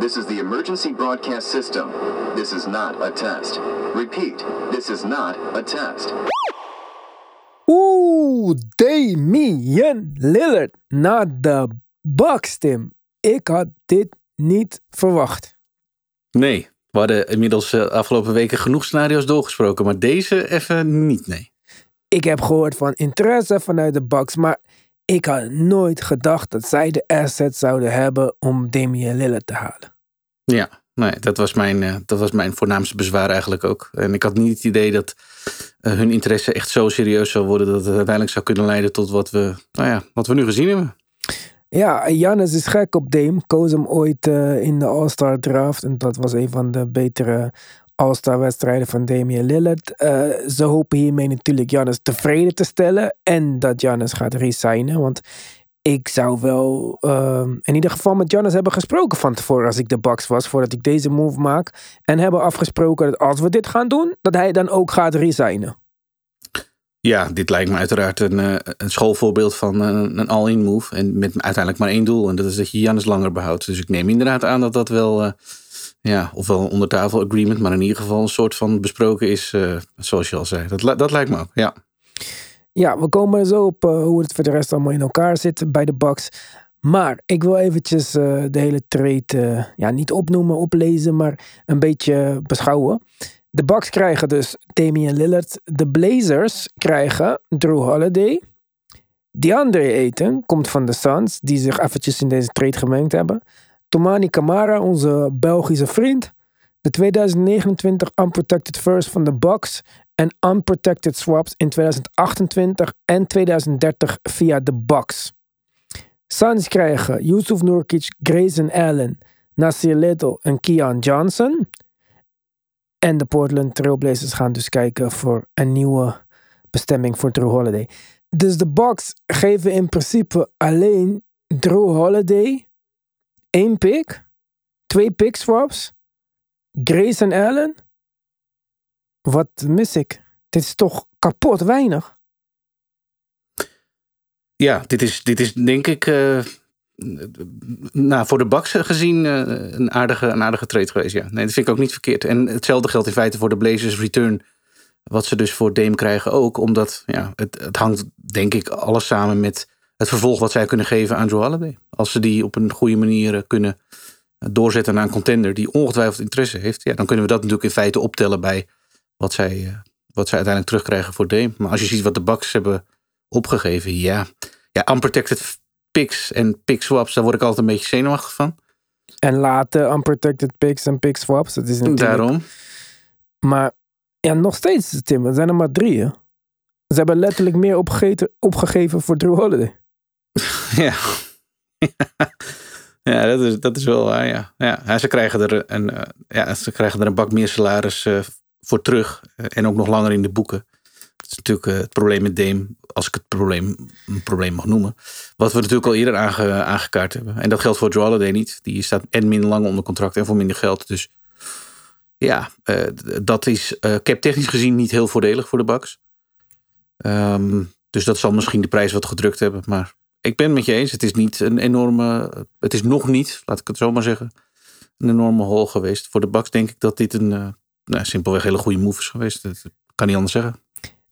This is the emergency broadcast system. This is not a test. Repeat, this is not a test. Oeh, Damian Lillard naar de Bucks, Tim. Ik had dit niet verwacht. Nee, we hadden inmiddels de afgelopen weken genoeg scenario's doorgesproken, maar deze even niet, nee. Ik heb gehoord van interesse vanuit de Bucks, maar ik had nooit gedacht dat zij de assets zouden hebben om Damian Lillard te halen. Ja, nee, dat was mijn, eh, dat was mijn voornaamste bezwaar eigenlijk ook. En ik had niet het idee dat eh, hun interesse echt zo serieus zou worden dat het uiteindelijk zou kunnen leiden tot wat we, nou ja, wat we nu gezien hebben. Ja, Jannes is gek op Dame. Koos hem ooit eh, in de All-Star draft. En dat was een van de betere All-Star wedstrijden van Damian Lillard. Ze hopen hiermee natuurlijk Jannes tevreden te stellen. En dat Jannes gaat resignen. Want ik zou wel ehm, in ieder geval met Jannes hebben gesproken van tevoren als ik de Bucks was. Voordat ik deze move maak. En hebben afgesproken dat als we dit gaan doen, dat hij dan ook gaat resignen. Ja, dit lijkt me uiteraard een, eh, een schoolvoorbeeld van een, een all-in move. En met uiteindelijk maar één doel. En dat is dat je Jannes langer behoudt. Dus ik neem inderdaad aan dat dat wel, eh, ja, ofwel een ondertafel agreement, maar in ieder geval een soort van besproken is, eh, zoals je al zei. Dat, dat lijkt me ook, ja. Ja, we komen zo op eh, hoe het voor de rest allemaal in elkaar zit bij de Bucks. Maar ik wil eventjes eh, de hele trade eh, ja, niet opnoemen, oplezen, maar een beetje beschouwen. De Bucks krijgen dus Damian Lillard. De Blazers krijgen Drew Holiday. DeAndre Ayton komt van de Suns, die zich eventjes in deze trade gemengd hebben. Tomani Kamara, onze Belgische vriend. De 2029 unprotected first van de Bucks en unprotected swaps in 2028 en 2030 via de Bucks. Suns krijgen Yusuf Nurkic, Grayson Allen, Nasir Little en Keon Johnson. En de Portland Trailblazers gaan dus kijken voor een nieuwe bestemming voor Drew Holiday. Dus de Bucks geven in principe alleen Drew Holiday één pick, twee pick swaps, Grayson Allen wat mis ik? Dit is toch kapot weinig? Ja, dit is, dit is denk ik, eh, nou, voor de Bucks gezien, eh, een, aardige, een aardige trade geweest. Ja. Nee, dat vind ik ook niet verkeerd. En hetzelfde geldt in feite voor de Blazers return. Wat ze dus voor Dame krijgen ook. Omdat ja, het, het hangt denk ik alles samen met het vervolg wat zij kunnen geven aan Joe Holiday. Als ze die op een goede manier eh, kunnen doorzetten naar een contender die ongetwijfeld interesse heeft. Ja, dan kunnen we dat natuurlijk in feite optellen bij wat zij, eh, wat zij uiteindelijk terugkrijgen voor Dame. Maar als je ziet wat de Bucks hebben opgegeven, ja. Ja, unprotected picks en pick swaps, daar word ik altijd een beetje zenuwachtig van. En later unprotected picks en pick swaps. Dat is natuurlijk... Daarom. Maar ja, nog steeds, Tim. Er zijn er maar drie. Hè? Ze hebben letterlijk meer opgegeten, opgegeven voor Drew Holiday. Ja. Ja, dat is, dat is wel waar, ja. ja. ja ze, krijgen er een, eh, ja, ze krijgen er een bak meer salaris eh, voor terug. eh, en ook nog langer in de boeken. Dat is natuurlijk eh, het probleem met Dame, als ik het probleem een probleem mag noemen. Wat we natuurlijk al eerder aange, aangekaart hebben. En dat geldt voor Joe niet. Die staat en minder lang onder contract en voor minder geld. Dus ja, d- dat is eh cap technisch gezien niet heel voordelig voor de Bucks. Ehm, dus dat zal misschien de prijs wat gedrukt hebben. Maar ik ben het met je eens. Het is niet een enorme. Het is nog niet, laat ik het zo maar zeggen. Een enorme hol geweest. Voor de Bucks denk ik dat dit een nou, simpelweg hele goede move is geweest. Dat kan niet anders zeggen.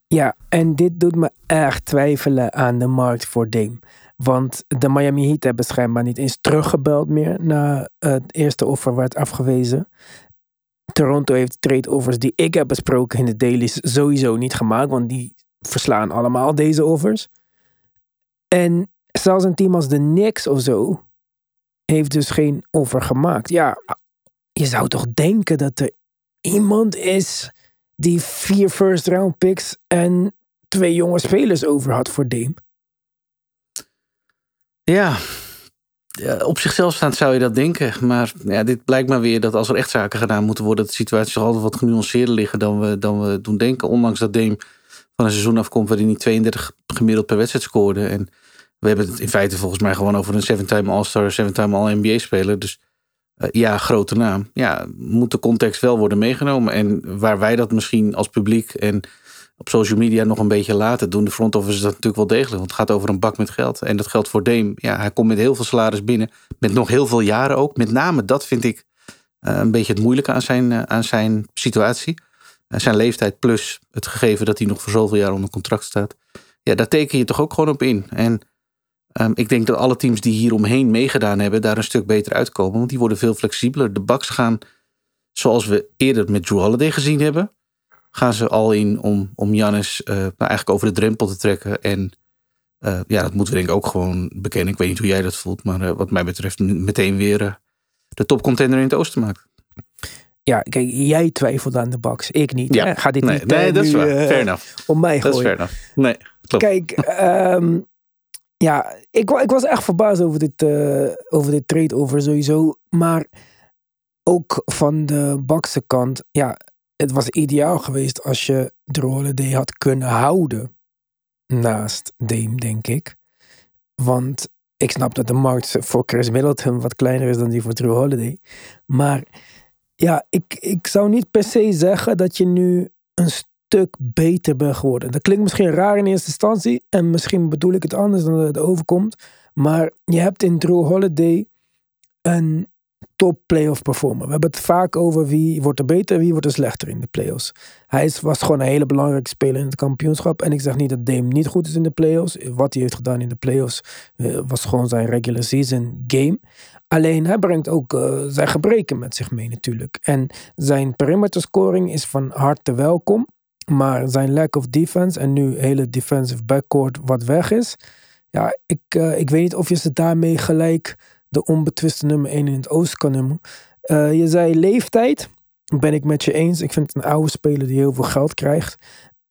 Ja, en dit doet me erg twijfelen aan de markt voor Dame. Want de Miami Heat hebben schijnbaar niet eens teruggebeld meer na het eerste offer werd afgewezen. Toronto heeft trade offers die ik heb besproken in de dailies sowieso niet gemaakt, want die verslaan allemaal deze offers. En zelfs een team als de Knicks of zo heeft dus geen offer gemaakt. Ja, je zou toch denken dat er iemand is die vier first round picks en twee jonge spelers over had voor Dame. Ja. Op zichzelf staand zou je dat denken. Maar ja, dit blijkt maar weer dat als er echt zaken gedaan moeten worden, de situaties toch altijd wat genuanceerder liggen dan we, dan we doen denken. Ondanks dat Dame van een seizoen afkomt waarin hij 32 gemiddeld per wedstrijd scoorde. En we hebben het in feite volgens mij gewoon over een seven-time All-Star, seven-time All-NBA speler. Dus ja, grote naam. Ja, moet de context wel worden meegenomen. En waar wij dat misschien als publiek en op social media nog een beetje laten, doen de front office dat natuurlijk wel degelijk. Want het gaat over een bak met geld. En dat geldt voor Dame. Ja, hij komt met heel veel salaris binnen. Met nog heel veel jaren ook. Met name dat vind ik uh, een beetje het moeilijke aan zijn, uh, aan zijn situatie. Zijn leeftijd plus het gegeven dat hij nog voor zoveel jaar onder contract staat. Ja, daar teken je toch ook gewoon op in. En um, ik denk dat alle teams die hier omheen meegedaan hebben, daar een stuk beter uitkomen. Want die worden veel flexibeler. De Bucks gaan, zoals we eerder met Drew Holiday gezien hebben, gaan ze al in om, om Jannis uh, eigenlijk over de drempel te trekken. En uh, ja, dat moeten we denk ik ook gewoon bekennen. Ik weet niet hoe jij dat voelt, maar uh, wat mij betreft meteen weer de topcontender in het oosten maken. Ja, kijk, jij twijfelt aan de Bucks, ik niet. Ja. Hè? Ga dit nee, niet nee, dat is waar. Fair enough. om mij Dat is gooien. fair enough. Nee, klopt. Kijk, ehm, ja, ik, ik was echt verbaasd over dit, eh, over dit trade over sowieso. Maar ook van de Bakse kant, ja, het was ideaal geweest als je Drew Holiday had kunnen houden naast Dame, denk ik. Want ik snap dat de markt voor Chris Middleton wat kleiner is dan die voor Drew Holiday. Maar ja, ik, ik zou niet per se zeggen dat je nu een stuk beter bent geworden. Dat klinkt misschien raar in eerste instantie. En misschien bedoel ik het anders dan dat het overkomt. Maar je hebt in Drew Holiday een top playoff performer. We hebben het vaak over wie wordt er beter, wie wordt er slechter in de playoffs. Hij is, was gewoon een hele belangrijke speler in het kampioenschap. En ik zeg niet dat Dame niet goed is in de playoffs. Wat hij heeft gedaan in de playoffs uh, was gewoon zijn regular season game. Alleen hij brengt ook uh, zijn gebreken met zich mee natuurlijk. En zijn perimeter scoring is van harte welkom. Maar zijn lack of defense en nu hele defensive backcourt wat weg is. Ja, ik, uh, ik weet niet of je ze daarmee gelijk de onbetwiste nummer 1 in het oosten kan noemen. Uh, je zei leeftijd. Ben ik met je eens. Ik vind het een oude speler die heel veel geld krijgt.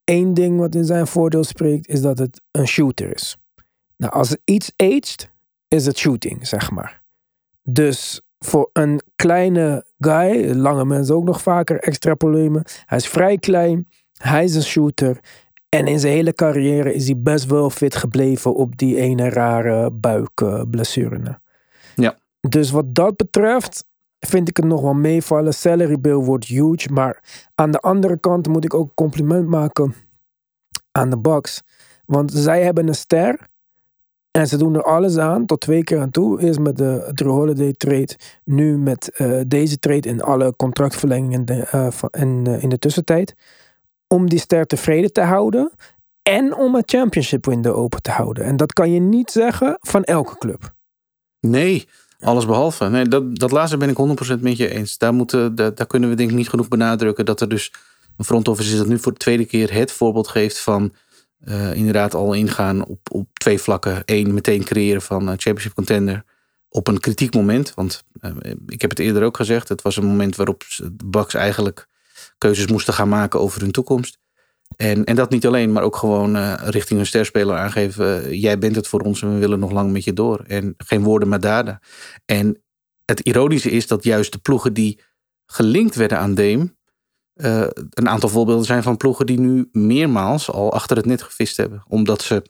Eén ding wat in zijn voordeel spreekt is dat het een shooter is. Nou, als het iets aged, is het shooting, zeg maar. Dus voor een kleine guy, lange mensen ook nog vaker extra problemen. Hij is vrij klein, hij is een shooter. En in zijn hele carrière is hij best wel fit gebleven op die ene rare buikblessure. Ja. Dus wat dat betreft vind ik het nog wel meevallen. Salary bill wordt huge. Maar aan de andere kant moet ik ook een compliment maken aan de Bucks. Want zij hebben een ster. En ze doen er alles aan, tot twee keer aan toe. Eerst met de Drew Holiday trade. Nu met uh, deze trade en alle contractverlengingen de, uh, van, en, uh, in de tussentijd. Om die ster tevreden te houden. En om het championship window open te houden. En dat kan je niet zeggen van elke club. Nee, alles behalve. Nee, dat, dat laatste ben ik 100% met je eens. Daar, moeten, daar, kunnen we denk ik niet genoeg benadrukken. Dat er dus een front office is dat nu voor de tweede keer het voorbeeld geeft van... Uh, inderdaad al ingaan op, op twee vlakken. Eén, meteen creëren van uh, championship contender op een kritiek moment. Want uh, ik heb het eerder ook gezegd. Het was een moment waarop de Bucks eigenlijk keuzes moesten gaan maken over hun toekomst. En, en dat niet alleen, maar ook gewoon uh, richting hun sterspeler aangeven. Uh, jij bent het voor ons en we willen nog lang met je door. En geen woorden, maar daden. En het ironische is dat juist de ploegen die gelinkt werden aan Dame... Uh, een aantal voorbeelden zijn van ploegen die nu meermaals al achter het net gevist hebben. Omdat ze,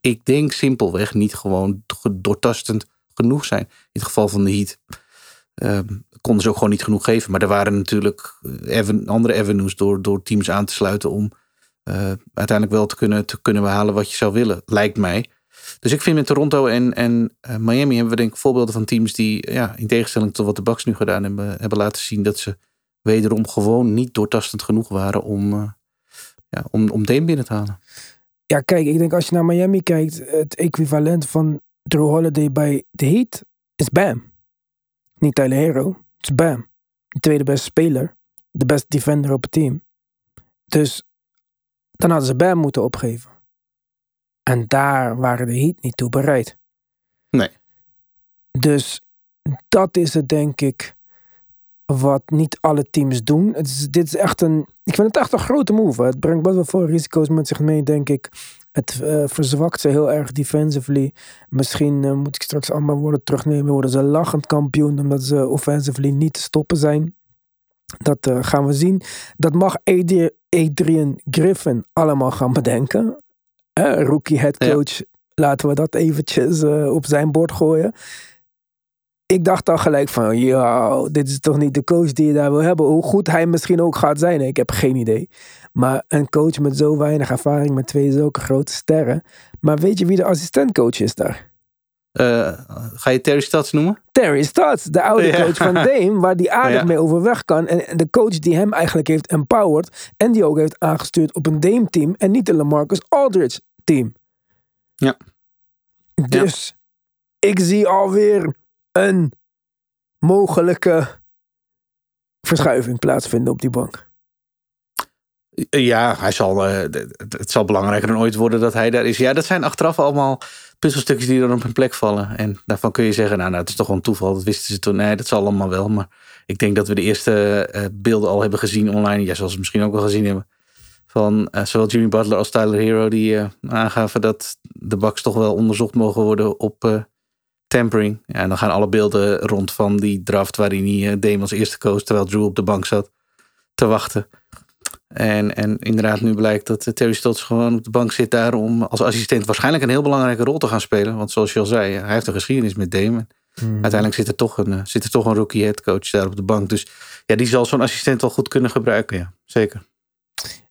ik denk simpelweg, niet gewoon doortastend genoeg zijn. In het geval van de Heat uh, konden ze ook gewoon niet genoeg geven. Maar er waren natuurlijk even, andere avenues door, door teams aan te sluiten om uh, uiteindelijk wel te kunnen, te kunnen behalen wat je zou willen, lijkt mij. Dus ik vind met Toronto en, en uh, Miami hebben we denk ik voorbeelden van teams die ja, in tegenstelling tot wat de Bucks nu gedaan hebben, hebben laten zien dat ze wederom gewoon niet doortastend genoeg waren om, uh, ja, om, om Dame binnen te halen. Ja, kijk, ik denk als je naar Miami kijkt, het equivalent van Drew Holiday bij de Heat is Bam. Niet Tyler Hero, het is Bam. De tweede beste speler, de beste defender op het team. Dus dan hadden ze Bam moeten opgeven. En daar waren de Heat niet toe bereid. Nee. Dus dat is het denk ik wat niet alle teams doen. Het is, dit is echt een. Ik vind het echt een grote move. Het brengt best wel veel risico's met zich mee, denk ik. Het uh, verzwakt ze heel erg defensively. Misschien uh, moet ik straks allemaal woorden terugnemen. Worden ze lachend kampioen omdat ze offensively niet te stoppen zijn. Dat uh, gaan we zien. Dat mag Adrian Griffin allemaal gaan bedenken. rookie head coach. Ja. Laten we dat eventjes op zijn bord gooien ik dacht al gelijk van, ja, dit is toch niet de coach die je daar wil hebben. Hoe goed hij misschien ook gaat zijn, ik heb geen idee. Maar een coach met zo weinig ervaring met twee zulke grote sterren. Maar weet je wie de assistentcoach is daar? Uh, ga je Terry Stotts noemen? Terry Stotts, de oude Ja. coach van Dame, waar die aardig Ja. mee overweg kan. En de coach die hem eigenlijk heeft empowered en die ook heeft aangestuurd op een Dame-team en niet een LaMarcus Aldridge-team. Ja. Dus ik zie alweer een mogelijke verschuiving plaatsvinden op die bank. Ja, hij zal, eh, het zal belangrijker dan ooit worden dat hij daar is. Ja, dat zijn achteraf allemaal puzzelstukjes die dan op hun plek vallen. En daarvan kun je zeggen, nou, nou het is toch gewoon toeval. Dat wisten ze toen. Nee, dat zal allemaal wel. Maar ik denk dat we de eerste eh, beelden al hebben gezien online. Ja, zoals we misschien ook wel gezien hebben. Van eh, zowel Jimmy Butler als Tyler Hero. Die aangaven dat de Bucks toch wel onderzocht mogen worden op tampering. Ja, en dan gaan alle beelden rond van die draft waarin hij eh, Dame als eerste koos. Terwijl Drew op de bank zat te wachten. En, en inderdaad, nu blijkt dat eh, Terry Stotts gewoon op de bank zit daar om als assistent waarschijnlijk een heel belangrijke rol te gaan spelen. Want zoals je al zei, hij heeft een geschiedenis met Damon. Uiteindelijk zit er, toch een, eh, zit er toch een rookie headcoach daar op de bank. Dus ja, die zal zo'n assistent wel goed kunnen gebruiken. Ja, zeker.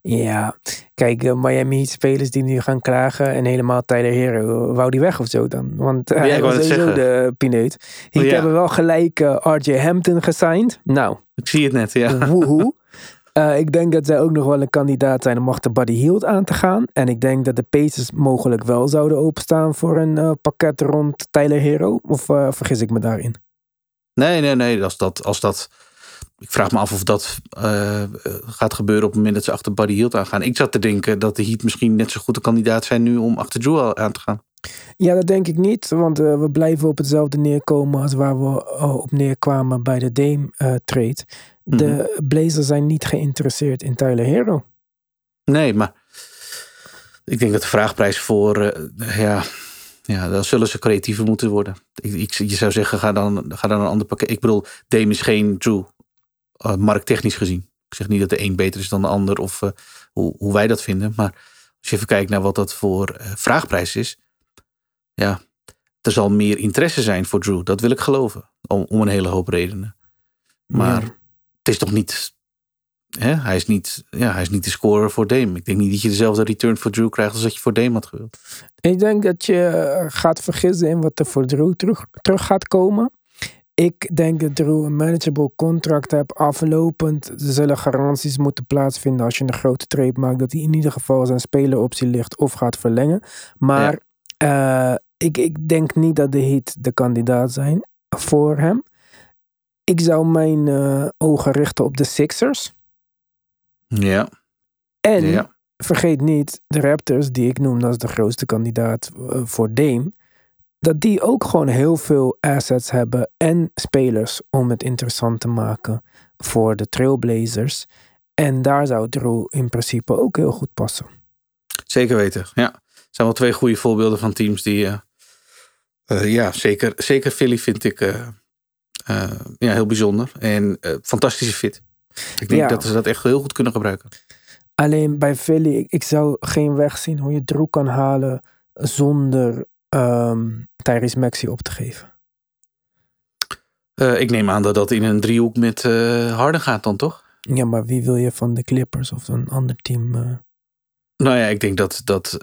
Ja, kijk, eh, Miami Heat spelers die nu gaan klagen en helemaal Tyler Hero, wou die weg of zo dan? Want uh, Ja, ik hij was sowieso zeggen. de pineut. Heat Ja. hebben wel gelijk eh, RJ Hampton gesigned. Nou, Ik zie het net, ja. woehoe. Eh, ik denk dat zij ook nog wel een kandidaat zijn om achter Buddy Hield aan te gaan. En ik denk dat de Pacers mogelijk wel zouden openstaan voor een pakket rond Tyler Hero. Of vergis ik me daarin? Nee, nee, nee. Als dat, als dat, ik vraag me af of dat eh, gaat gebeuren op het moment dat ze achter Buddy Hield aangaan. Ik zat te denken dat de Heat misschien net zo goed een kandidaat zijn nu om achter Drew aan te gaan. Ja, dat denk ik niet. Want eh, we blijven op hetzelfde neerkomen als waar we eh, op neerkwamen bij de Dame eh trade. De Blazers zijn niet geïnteresseerd in Tyler Hero. Nee, maar ik denk dat de vraagprijs voor, eh, ja, ja, dan zullen ze creatiever moeten worden. Ik, ik, je zou zeggen, ga dan, ga dan een ander pakket. Ik bedoel, Dame is geen Drew, uh, markttechnisch gezien. Ik zeg niet dat de een beter is dan de ander of uh, hoe, hoe wij dat vinden. Maar als je even kijkt naar wat dat voor uh, vraagprijs is, ja, er zal meer interesse zijn voor Drew. Dat wil ik geloven, om, om een hele hoop redenen. Maar ja. het is toch niet Hè? Hij, is niet, ja, hij is niet de scorer voor Dame. Ik denk niet dat je dezelfde return voor Drew krijgt als dat je voor Dame had gewild. Ik denk dat je eh, gaat vergissen in wat er voor Drew terug, terug gaat komen. Ik denk dat Drew een manageable contract hebt aflopend. Er zullen garanties moeten plaatsvinden als je een grote trade maakt. Dat hij in ieder geval zijn speleroptie ligt of gaat verlengen. Maar ja. uh, ik, ik denk niet dat de Heat de kandidaat zijn voor hem. Ik zou mijn uh, ogen richten op de Sixers. Ja. En ja. vergeet niet, de Raptors, die ik noem als de grootste kandidaat uh, voor Dame, dat die ook gewoon heel veel assets hebben en spelers om het interessant te maken voor de Trailblazers. En daar zou Drew in principe ook heel goed passen. Zeker weten, ja. Het zijn wel twee goede voorbeelden van teams die, uh, uh, ja, zeker, zeker Philly vind ik ja, heel bijzonder. En fantastische fit. Ik denk ja. dat ze dat echt heel goed kunnen gebruiken. Alleen bij Philly, ik, ik zou geen weg zien hoe je Drew kan halen zonder um, Tyrese Maxey op te geven. Uh, ik neem aan dat dat in een driehoek met uh, Harden gaat dan, toch? Ja, maar wie wil je van de Clippers of een ander team? Uh... Nou ja, ik denk dat, dat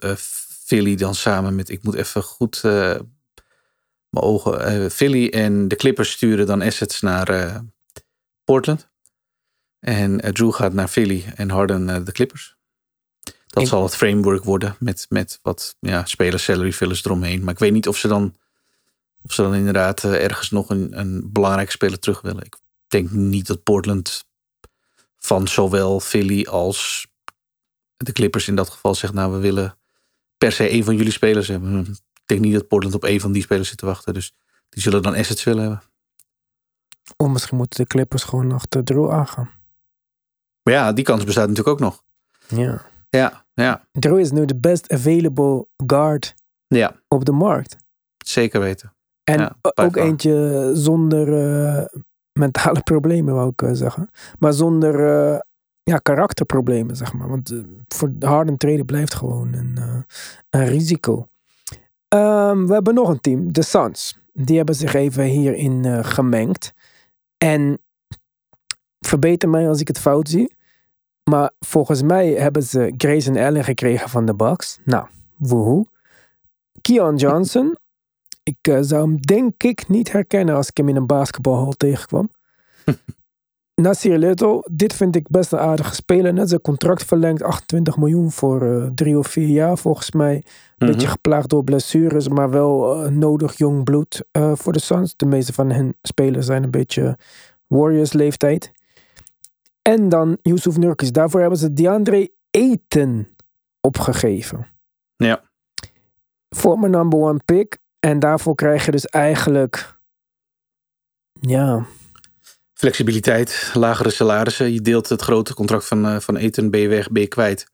Philly dan samen met... Ik moet even goed mijn ogen... Philly en de Clippers sturen dan assets naar Portland. En Drew gaat naar Philly en Harden naar de Clippers. Dat zal het framework worden met, met wat ja, spelers, salary fillers eromheen. Maar ik weet niet of ze dan, of ze dan inderdaad uh, ergens nog een, een belangrijke speler terug willen. Ik denk niet dat Portland van zowel Philly als de Clippers in dat geval zegt... nou, we willen per se een van jullie spelers hebben. Ik denk niet dat Portland op een van die spelers zit te wachten. Dus die zullen dan assets willen hebben. Of misschien moeten de Clippers gewoon achter Drew aangaan. Maar ja, die kans bestaat natuurlijk ook nog. Ja. Ja, ja. Drew is nu de best available guard ja. op de markt. Zeker weten. En ja, ook eentje zonder uh, mentale problemen, wou ik uh, zeggen. Maar zonder uh, ja, karakterproblemen, zeg maar. Want voor Harden treden blijft gewoon een, een risico. Um, we hebben nog een team, de Suns. Die hebben zich even hierin gemengd. En verbeter mij als ik het fout zie. Maar volgens mij hebben ze Grayson Allen gekregen van de Bucks. Nou, woehoe. Keon Johnson. Ik eh, zou hem denk ik niet herkennen als ik hem in een basketbalhal tegenkwam. Nasir Little, dit vind ik best een aardige speler. Net zijn contract verlengd, 28 miljoen voor eh, drie of vier jaar volgens mij. Een beetje geplaagd door blessures, maar wel eh, nodig jong bloed voor de Suns. De meeste van hen spelers zijn een beetje Warriors leeftijd. En dan Yusuf Nurkic. Daarvoor hebben ze DeAndre Ayton opgegeven. Ja. Voor mijn number one pick. En daarvoor krijg je dus eigenlijk... Ja, Flexibiliteit, lagere salarissen. Je deelt het grote contract van, eh, van Eten, ben je weg, ben je kwijt.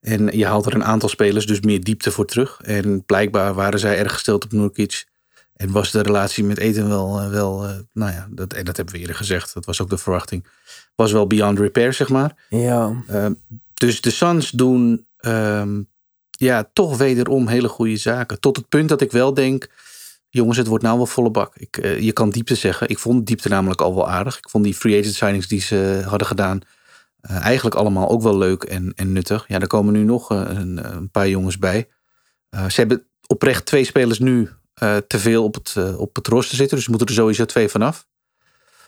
En je haalt er een aantal spelers, dus meer diepte voor terug. En blijkbaar waren zij erg gesteld op Nurkic. En was de relatie met Eten wel, eh, wel eh, nou ja, dat, en dat hebben we eerder gezegd. Dat was ook de verwachting. Was wel beyond repair, zeg maar. ja. Ehm, dus de Suns doen ehm, ja, toch wederom hele goede zaken. Tot het punt dat ik wel denk, jongens, het wordt nou wel volle bak. Ik, eh, je kan diepte zeggen. Ik vond diepte namelijk al wel aardig. Ik vond die free agent signings die ze hadden gedaan eigenlijk allemaal ook wel leuk en, en nuttig. Ja, er komen nu nog een, een paar jongens bij. Ze hebben oprecht twee spelers nu eh, te veel op het, eh, op het rooster zitten. Dus er moeten er sowieso twee vanaf.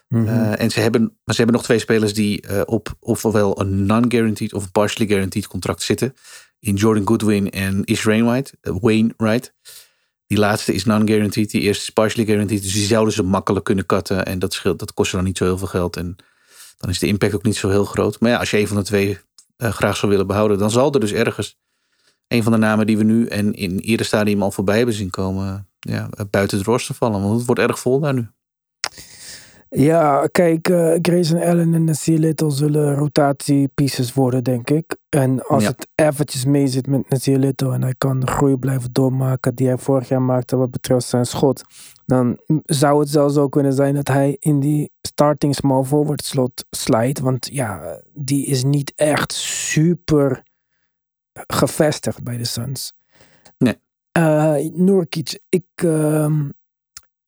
Eh, en ze hebben, maar ze hebben nog twee spelers die op ofwel een non-guaranteed of een partially guaranteed contract zitten. In Jordan Goodwin en Ish Wainwright. eh, Wainwright. Die laatste is non-guaranteed, die eerste is partially guaranteed. Dus die zouden ze makkelijk kunnen cutten. En dat, scheelt, dat kost dan niet zo heel veel geld. En dan is de impact ook niet zo heel groot. Maar ja, als je een van de twee graag zou willen behouden, dan zal er dus ergens een van de namen die we nu en in eerder stadium al voorbij hebben zien komen, ja, buiten het rooster vallen. Want het wordt erg vol daar nu. Ja, kijk, eh Grayson Allen en Nasir Little zullen rotatiepieces worden, denk ik. En als Ja. het eventjes mee zit met Nasir Little en hij kan de groei blijven doormaken die hij vorig jaar maakte wat betreft zijn schot, dan zou het zelfs ook kunnen zijn dat hij in die starting small forward slot slijt. Want ja, die is niet echt super gevestigd bij de Suns. Eh Nurkic, ik... ehm,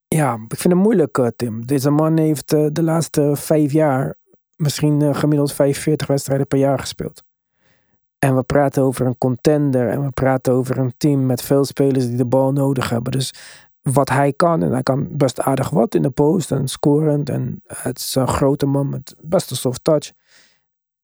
ja, ik vind het moeilijk, eh, Tim. Deze man heeft eh, de laatste vijf jaar misschien gemiddeld 45 wedstrijden per jaar gespeeld. En we praten over een contender en we praten over een team met veel spelers die de bal nodig hebben. Dus wat hij kan, en hij kan best aardig wat in de post en scorend. En het is een grote man met best een soft touch.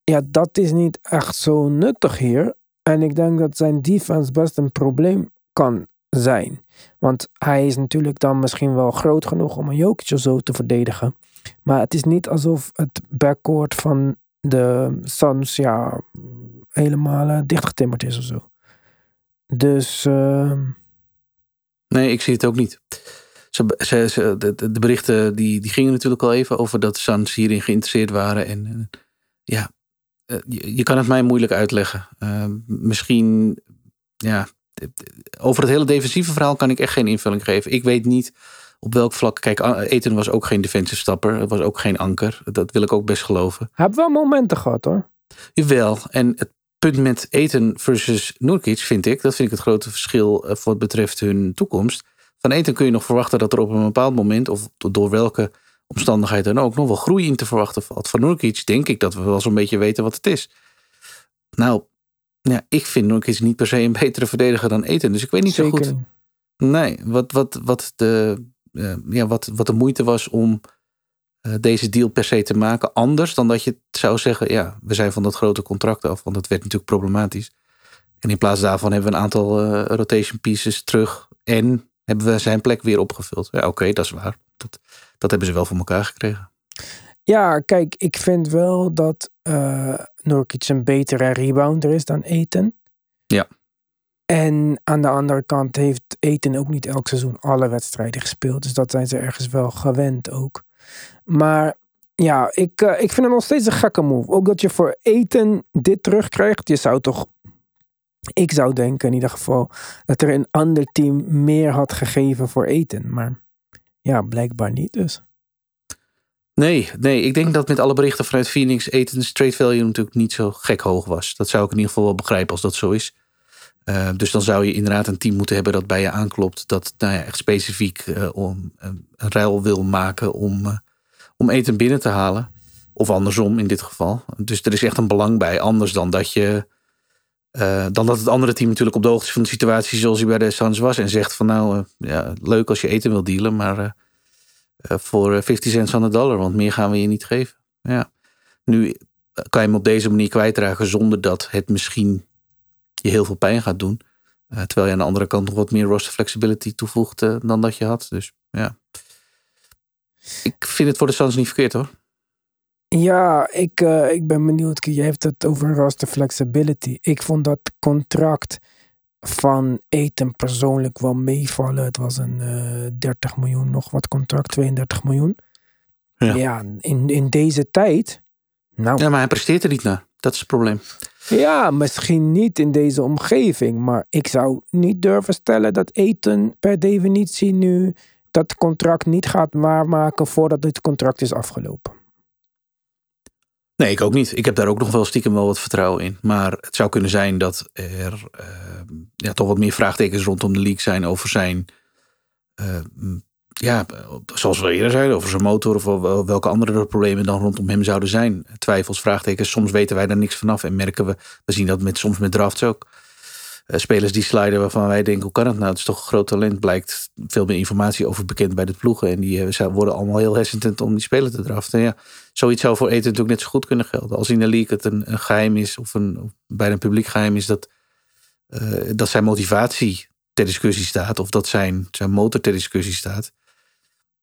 Ja, dat is niet echt zo nuttig hier. En ik denk dat zijn defense best een probleem kan zijn. Want hij is natuurlijk dan misschien wel groot genoeg om een Jokic zo te verdedigen. Maar het is niet alsof het backcourt van de Suns ja, helemaal eh, dichtgetimmerd is of zo. Dus ehm, Nee, ik zie het ook niet. Ze, ze, de, berichten die, die gingen natuurlijk al even over dat Suns hierin geïnteresseerd waren. En eh, ja, eh, je, je kan het mij moeilijk uitleggen. Eh, misschien, ja, over het hele defensieve verhaal kan ik echt geen invulling geven. Ik weet niet op welk vlak. Kijk, Eten was ook geen defensive stapper. Het was ook geen anker. Dat wil ik ook best geloven. hij heeft wel momenten gehad hoor. Jawel, en het punt met Eten versus Nurkic vind ik, dat vind ik het grote verschil eh, voor wat betreft hun toekomst. Van Eten kun je nog verwachten dat er op een bepaald moment, of door welke omstandigheid dan ook, nog wel groei in te verwachten valt. Van Nurkic denk ik dat we wel zo'n beetje weten wat het is. Nou, ja, ik vind Nurkic niet per se een betere verdediger dan Eten, dus ik weet niet zo goed. Nee, wat, wat, wat, de, eh, ja, wat, wat de moeite was om eh, deze deal per se te maken. Anders dan dat je zou zeggen, ja, we zijn van dat grote contract af. Want dat werd natuurlijk problematisch. En in plaats daarvan hebben we een aantal eh, rotation pieces terug. En hebben we zijn plek weer opgevuld. Ja, oké, dat is waar. Dat, dat hebben ze wel voor elkaar gekregen. Ja, kijk, ik vind wel dat eh Nurkic een betere rebounder is dan Eten. Ja. En aan de andere kant heeft Eten ook niet elk seizoen alle wedstrijden gespeeld. Dus dat zijn ze ergens wel gewend ook. Maar ja, ik, eh, ik vind het nog steeds een gekke move. Ook dat je voor Eten dit terugkrijgt. Je zou toch, ik zou denken in ieder geval, dat er een ander team meer had gegeven voor Eten. Maar ja, blijkbaar niet dus. Nee, nee, ik denk dat met alle berichten vanuit Phoenix Eten's trade value natuurlijk niet zo gek hoog was. Dat zou ik in ieder geval wel begrijpen als dat zo is. Uh, dus dan zou je inderdaad een team moeten hebben dat bij je aanklopt. Dat nou ja, echt specifiek uh, om, uh, een ruil wil maken om, om eten binnen te halen. Of andersom in dit geval. Dus er is echt een belang bij. Anders dan dat je. eh, dan dat het andere team natuurlijk op de hoogte is van de situatie zoals hij bij de Suns was. En zegt van nou, eh, ja, leuk als je eten wil dealen, maar eh, eh, voor eh, 50 cents aan de dollar, want meer gaan we je niet geven. Ja. Nu kan je hem op deze manier kwijtraken zonder dat het misschien je heel veel pijn gaat doen. Eh, terwijl je aan de andere kant nog wat meer roster flexibility toevoegt eh, dan dat je had. Dus ja. Ik vind het voor de Suns niet verkeerd hoor. Ja, ik, eh, ik ben benieuwd. Je heeft het over roster flexibility. Ik vond dat contract van Eten persoonlijk wel meevallen. Het was een eh 30 miljoen nog wat contract, 32 miljoen. Ja. Ja, in, in deze tijd. Nou, Ja, maar hij presteert er niet naar. Dat is het probleem. ja, misschien niet in deze omgeving. Maar ik zou niet durven stellen dat Eten per definitie nu dat contract niet gaat waarmaken voordat dit contract is afgelopen. Nee, ik ook niet. Ik heb daar ook nog wel stiekem wel wat vertrouwen in. Maar het zou kunnen zijn dat er eh, ja, toch wat meer vraagtekens rondom de league zijn over zijn. eh, ja, zoals we eerder zeiden, over zijn motor of wel- welke andere problemen dan rondom hem zouden zijn. Twijfels, vraagtekens. Soms weten wij daar niks vanaf en merken we. We zien dat met, soms met drafts ook. Eh, spelers die sliden waarvan wij denken, hoe kan het nou? Het is toch een groot talent. Blijkt veel meer informatie over bekend bij de ploegen. En die eh, worden allemaal heel hesitant om die speler te draften. Ja, zoiets zou voor Eten natuurlijk net zo goed kunnen gelden. Als in de league het een, geheim is, of, een, bij een publiek geheim is, dat, eh, dat zijn motivatie ter discussie staat, of dat zijn, zijn motor ter discussie staat.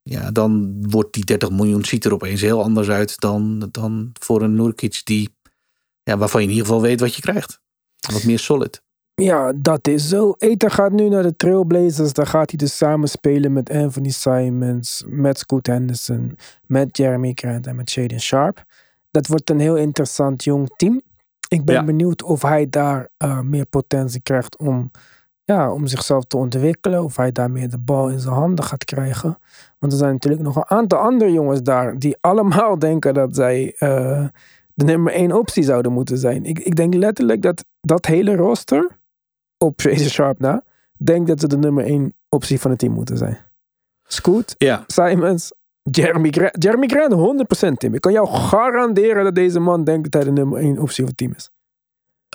Ja, dan wordt die 30 miljoen ziet er opeens heel anders uit dan, dan voor een Nurkic die, ja, waarvan je in ieder geval weet wat je krijgt. Wat meer solid. Ja, dat is zo. Ethan gaat nu naar de Trailblazers. Daar gaat hij dus samen spelen met Anthony Simons, met Scoot Henderson, met Jeremy Grant en met Shaden Sharp. Dat wordt een heel interessant jong team. Ik ben Ja. benieuwd of hij daar eh, meer potentie krijgt om, ja, om zichzelf te ontwikkelen. Of hij daar meer de bal in zijn handen gaat krijgen. Want er zijn natuurlijk nog een aantal andere jongens daar die allemaal denken dat zij eh, de nummer één optie zouden moeten zijn. Ik, ik denk letterlijk dat dat hele roster op Shaden Sharp na, denkt dat ze de nummer één optie van het team moeten zijn. Scoot, Ja, Simons, Jeremy Grant. Jeremy Grant 100% Tim. Ik kan jou garanderen dat deze man denkt dat hij de nummer één optie van het team is.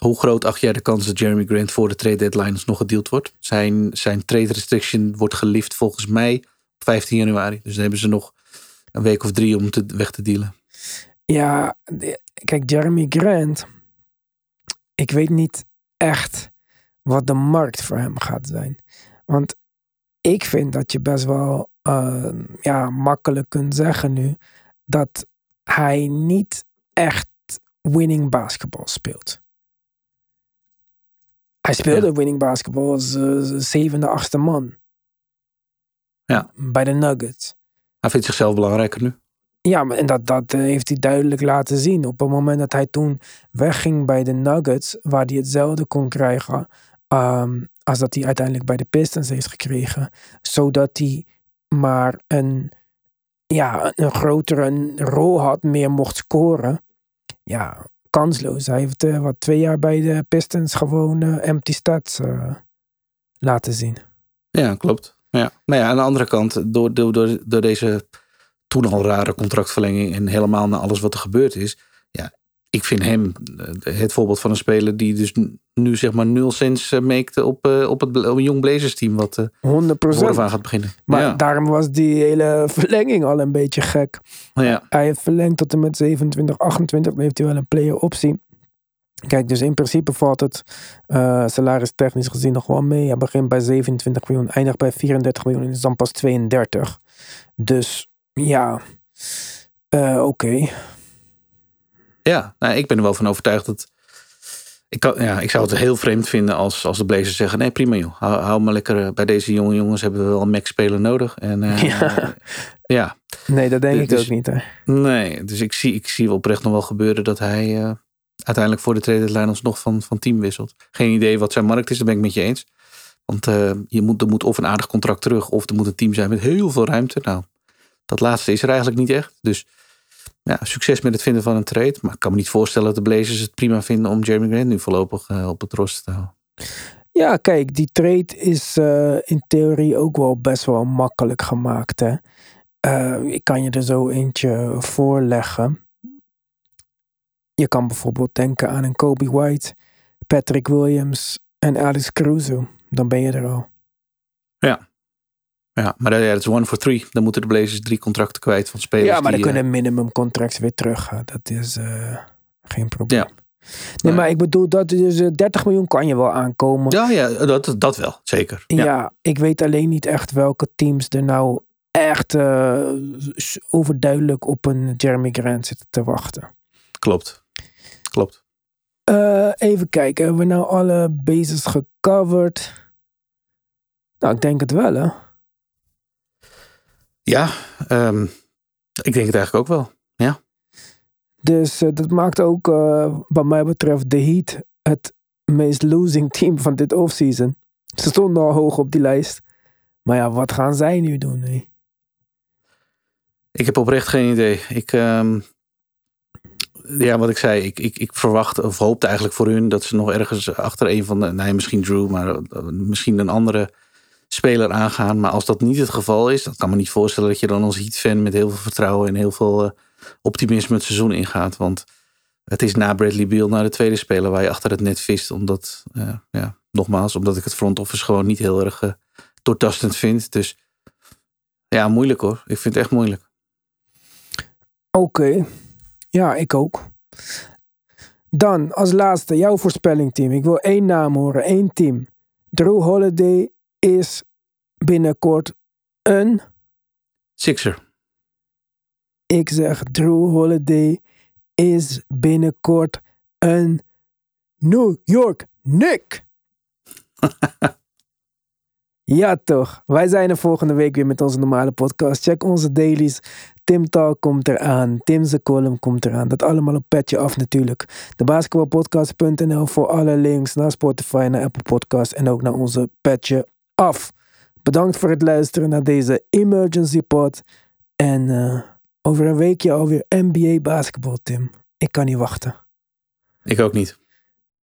hoe groot acht jij de kans dat Jeremy Grant voor de trade deadline nog gedeeld wordt? Zijn, zijn trade restriction wordt gelift volgens mij op 15 januari. Dus dan hebben ze nog een week of drie om te, weg te dealen. Ja, kijk, Jeremy Grant. Ik weet niet echt wat de markt voor hem gaat zijn. Want ik vind dat je best wel eh, ja, makkelijk kunt zeggen nu dat hij niet echt winning basketball speelt. Hij speelde winning basketball als eh, zevende, achtste man. Ja. Bij de Nuggets. Hij vindt zichzelf belangrijker nu. Ja, en dat, dat eh, heeft hij duidelijk laten zien. Op het moment dat hij toen wegging bij de Nuggets, waar hij hetzelfde kon krijgen ehm, als dat hij uiteindelijk bij de Pistons heeft gekregen, zodat hij maar een, ja, een grotere rol had, meer mocht scoren. Ja, kansloos. Hij heeft eh, wat twee jaar bij de Pistons gewoon empty stats eh, laten zien. Ja, klopt. Ja. Maar ja, aan de andere kant, door, door, door, deze toen al rare contractverlenging en helemaal na alles wat er gebeurd is. Ik vind hem eh, het voorbeeld van een speler die dus nu zeg maar nul cents eh, maakte op, eh, op, het, op een jong Blazers team wat eh 100 vooraf aan gaat beginnen. Maar ja. daarom was die hele verlenging al een beetje gek. ja. Hij heeft verlengd tot en met 27, 28. Dan heeft hij wel een player optie. Kijk, dus in principe valt het salaris technisch gezien nog wel mee. Hij begint bij 27 miljoen, eindigt bij 34 miljoen en is dan pas 32. Dus ja, eh, oké. Ja, nou, ik ben er wel van overtuigd dat. Ik, kan, ja, ik zou het heel vreemd vinden als, als de Blazers zeggen: nee, prima joh. Hou, hou maar lekker. eh, Bij deze jonge jongens hebben we wel een max-speler nodig. En, eh, Ja. ja, Nee, dat denk Dus- ik dus- ook niet. Hè. nee. Dus ik zie, ik zie wel oprecht nog wel gebeuren dat hij eh, uiteindelijk voor de trade deadline alsnog van, van team wisselt. Geen idee wat zijn markt is, daar ben ik met je eens. Want eh, je moet, er moet of een aardig contract terug, of er moet een team zijn met heel veel ruimte. Nou, dat laatste is er eigenlijk niet echt. Dus ja, succes met het vinden van een trade. Maar ik kan me niet voorstellen dat de Blazers het prima vinden om Jeremy Grant nu voorlopig eh, op het roster te houden. Ja, kijk, die trade is eh, in theorie ook wel best wel makkelijk gemaakt. Hè? Eh, ik kan je er zo eentje voorleggen. je kan bijvoorbeeld denken aan een Kobe White, Patrick Williams en Alex Caruso. Dan ben je er al. Ja. Ja, maar dat ja, dat is one for three. Dan moeten de Blazers drie contracten kwijt van spelers. Ja, maar die, dan eh, kunnen minimum contracts weer teruggaan. Dat is eh, geen probleem. Ja. Nee, maar ik bedoel, dat dus, eh, 30 miljoen kan je wel aankomen. Ja, ja dat, dat wel, zeker. Ja. Ja. ik weet alleen niet echt welke teams er nou echt eh, overduidelijk op een Jeremy Grant zitten te wachten. Klopt. Klopt. Eh, even kijken, hebben we nou alle bases gecoverd? Nou, ik denk het wel, hè? Ja, ehm, ik denk het eigenlijk ook wel. Dus eh, dat maakt ook, eh, wat mij betreft, de Heat het meest losing team van dit offseason. Ze stonden al hoog op die lijst. Maar ja, wat gaan zij nu doen? Ik heb oprecht geen idee. Ik, ehm, ja, wat ik zei, ik, ik, ik verwacht of hoopte eigenlijk voor hun dat ze nog ergens achter een van de, nee, misschien Drew, maar eh, misschien een andere speler aangaan. Maar als dat niet het geval is, dan kan me niet voorstellen dat je dan als Heat-fan met heel veel vertrouwen en heel veel eh, optimisme het seizoen ingaat. Want het is na Bradley Beal naar de tweede speler waar je achter het net vist. Omdat, eh, ja, nogmaals, omdat ik het front office gewoon niet heel erg eh, doortastend vind. Dus ja, moeilijk hoor. Ik vind het echt moeilijk. Oké, ja, ik ook. Dan, als laatste, jouw voorspelling, team. Ik wil één naam horen, één team. Drew Holiday is binnenkort een... Sixer. Ik zeg, Drew Holiday is binnenkort een New York Nick. ja, toch. Wij zijn er volgende week weer met onze normale podcast. Check onze dailies. Tim Talk komt eraan. Tim's column komt eraan. Dat allemaal op petje af natuurlijk. De basketbalpodcast.nl voor alle links naar Spotify, naar Apple Podcast en ook naar onze petje af. Bedankt voor het luisteren naar deze emergency pod. En eh, over een weekje alweer NBA basketbal, Tim. Ik kan niet wachten. Ik ook niet.